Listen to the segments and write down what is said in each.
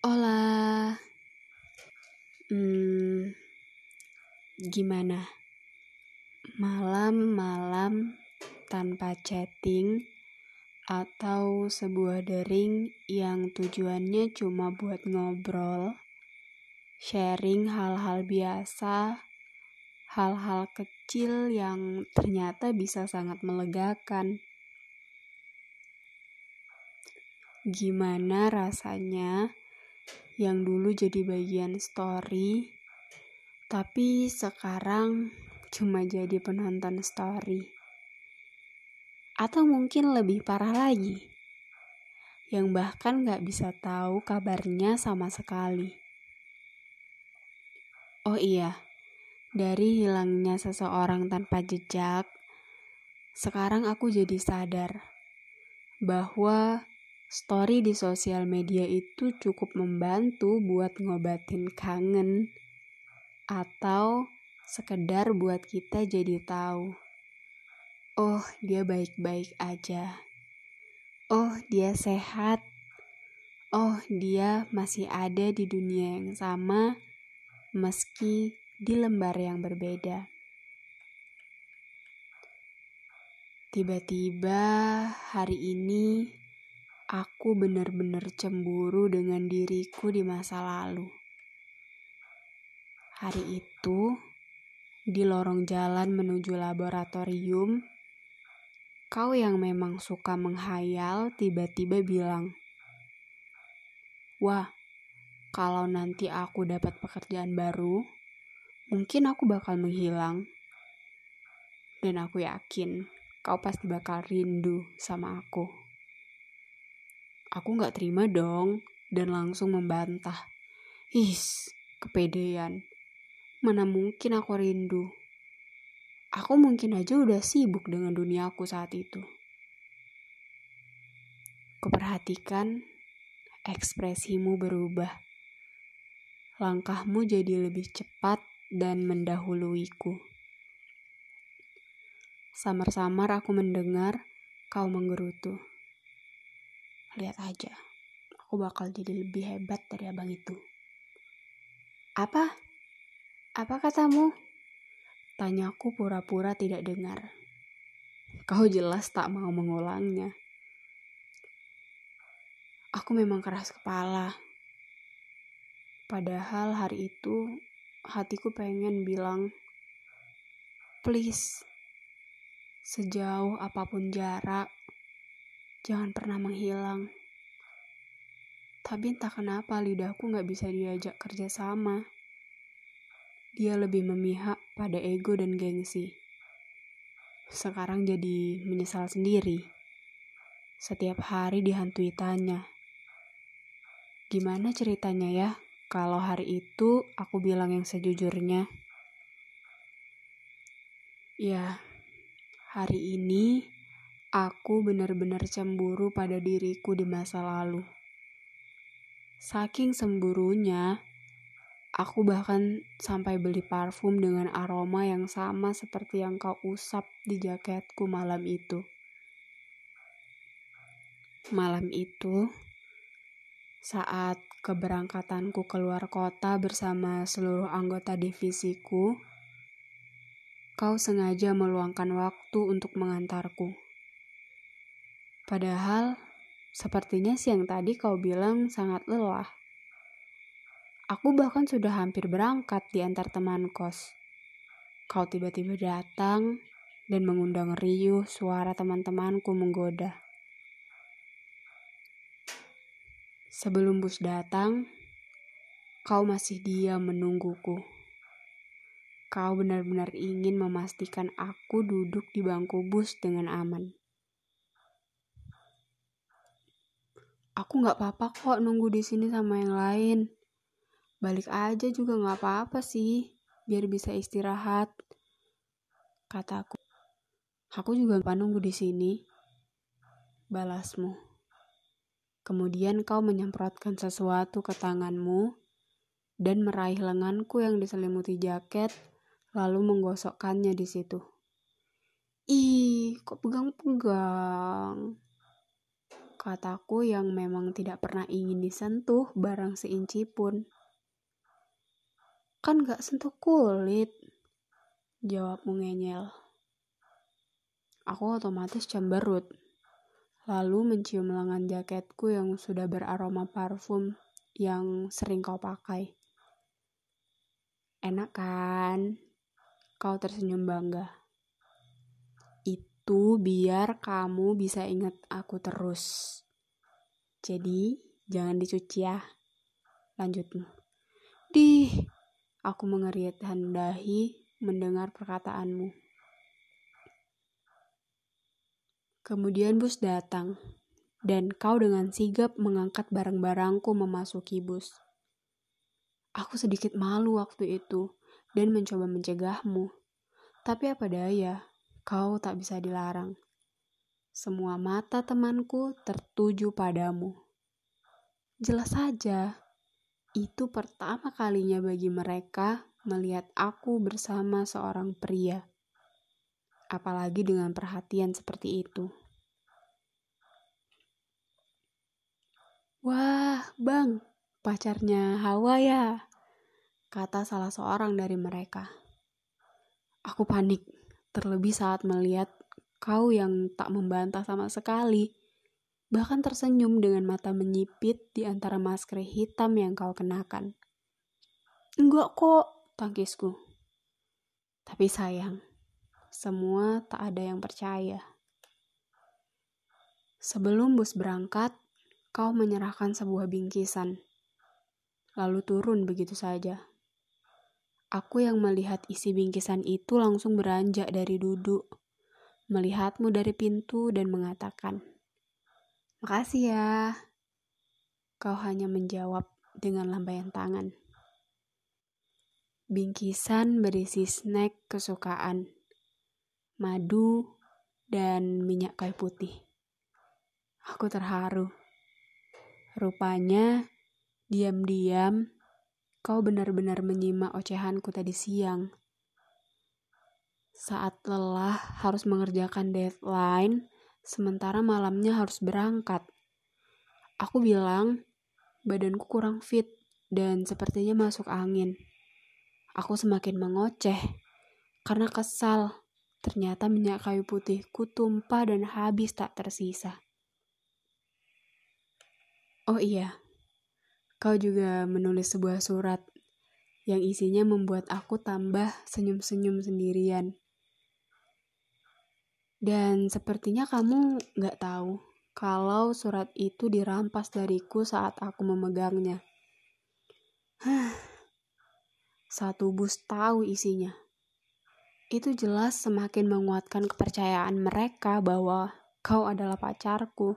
Hola. Hmm, gimana? Malam-malam tanpa chatting atau sebuah dering yang tujuannya cuma buat ngobrol, sharing hal-hal biasa, hal-hal kecil yang ternyata bisa sangat melegakan. Gimana rasanya yang dulu jadi bagian story, tapi sekarang cuma jadi penonton story. Atau mungkin lebih parah lagi, yang bahkan gak bisa tahu kabarnya sama sekali. Oh iya, dari hilangnya seseorang tanpa jejak, sekarang aku jadi sadar bahwa story di sosial media itu cukup membantu buat ngobatin kangen atau sekedar buat kita jadi tahu. Oh, dia baik-baik aja. Oh, dia sehat. Oh, dia masih ada di dunia yang sama meski di lembar yang berbeda. Tiba-tiba hari ini aku benar-benar cemburu dengan diriku di masa lalu. Hari itu, di lorong jalan menuju laboratorium, kau yang memang suka menghayal tiba-tiba bilang, "Wah, kalau nanti aku dapat pekerjaan baru, mungkin aku bakal menghilang." Dan aku yakin kau pasti bakal rindu sama aku. Aku gak terima dong dan langsung membantah. His, kepedean. Mana mungkin aku rindu. Aku mungkin aja udah sibuk dengan dunia aku saat itu. Kuperhatikan ekspresimu berubah. Langkahmu jadi lebih cepat dan mendahuluiku. Samar-samar aku mendengar kau menggerutu. Lihat aja, aku bakal jadi lebih hebat dari abang itu. Apa? Apa katamu? Tanyaku pura-pura tidak dengar. Kau jelas tak mau mengulangnya. Aku memang keras kepala. Padahal hari itu hatiku pengen bilang, please, sejauh apa pun jarak, jangan pernah menghilang. Tapi entah kenapa lidahku gak bisa diajak kerja sama. Dia lebih memihak pada ego dan gengsi. Sekarang jadi menyesal sendiri. Setiap hari dihantui tanya. Gimana ceritanya ya kalau hari itu aku bilang yang sejujurnya? Ya, hari ini Aku benar-benar cemburu pada diriku di masa lalu. Saking semburunya, aku bahkan sampai beli parfum dengan aroma yang sama seperti yang kau usap di jaketku malam itu. Malam itu, saat keberangkatanku keluar kota bersama seluruh anggota divisiku, kau sengaja meluangkan waktu untuk mengantarku. Padahal, sepertinya siang tadi kau bilang sangat lelah. Aku bahkan sudah hampir berangkat di antar teman kos. Kau tiba-tiba datang dan mengundang riuh suara teman-temanku menggoda. Sebelum bus datang, kau masih diam menungguku. Kau benar-benar ingin memastikan aku duduk di bangku bus dengan aman. Aku nggak apa-apa kok nunggu di sini sama yang lain. Balik aja juga nggak apa-apa sih, biar bisa istirahat. Kataku. Aku juga lupa nunggu di sini. Balasmu. Kemudian kau menyemprotkan sesuatu ke tanganmu dan meraih lenganku yang diselimuti jaket, lalu menggosokkannya di situ. Ih, kok pegang-pegang? Kataku yang memang tidak pernah ingin disentuh barang seinci pun. Kan gak sentuh kulit, jawabmu ngenyel. Aku otomatis cemberut, lalu mencium lengan jaketku yang sudah beraroma parfum yang sering kau pakai. Enak kan? Kau tersenyum bangga. Itu biar kamu bisa ingat aku terus. Jadi, jangan dicuci ya. Lanjutmu. Di, aku mengerit dahi mendengar perkataanmu. Kemudian bus datang, dan kau dengan sigap mengangkat barang-barangku memasuki bus. Aku sedikit malu waktu itu dan mencoba mencegahmu. Tapi apa daya, kau tak bisa dilarang. Semua mata temanku tertuju padamu. Jelas saja, itu pertama kalinya bagi mereka melihat aku bersama seorang pria. Apalagi dengan perhatian seperti itu. Wah, Bang, pacarnya Hawa ya, kata salah seorang dari mereka. Aku panik, terlebih saat melihat kau yang tak membantah sama sekali, bahkan tersenyum dengan mata menyipit di antara masker hitam yang kau kenakan. Enggak kok, tangkisku. Tapi sayang, semua tak ada yang percaya. Sebelum bus berangkat, kau menyerahkan sebuah bingkisan, lalu turun begitu saja. Aku yang melihat isi bingkisan itu langsung beranjak dari duduk, melihatmu dari pintu dan mengatakan, Makasih ya. Kau hanya menjawab dengan lambaian tangan. Bingkisan berisi snack kesukaan, madu, dan minyak kayu putih. Aku terharu. Rupanya, diam-diam, kau benar-benar menyimak ocehanku tadi siang. Saat lelah harus mengerjakan deadline, sementara malamnya harus berangkat. Aku bilang, badanku kurang fit dan sepertinya masuk angin. Aku semakin mengoceh karena kesal. Ternyata minyak kayu putihku tumpah dan habis tak tersisa. Oh iya, kau juga menulis sebuah surat yang isinya membuat aku tambah senyum-senyum sendirian. Dan sepertinya kamu gak tahu kalau surat itu dirampas dariku saat aku memegangnya. Satu bus tahu isinya. Itu jelas semakin menguatkan kepercayaan mereka bahwa kau adalah pacarku.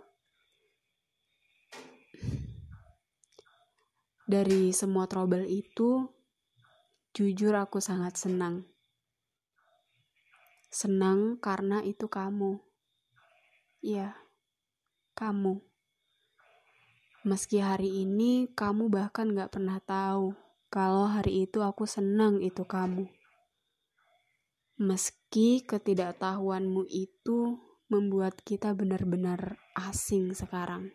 Dari semua trouble itu, jujur aku sangat senang. Senang karena itu kamu. Iya, kamu. Meski hari ini kamu bahkan gak pernah tahu kalau hari itu aku senang itu kamu. Meski ketidaktahuanmu itu membuat kita benar-benar asing sekarang.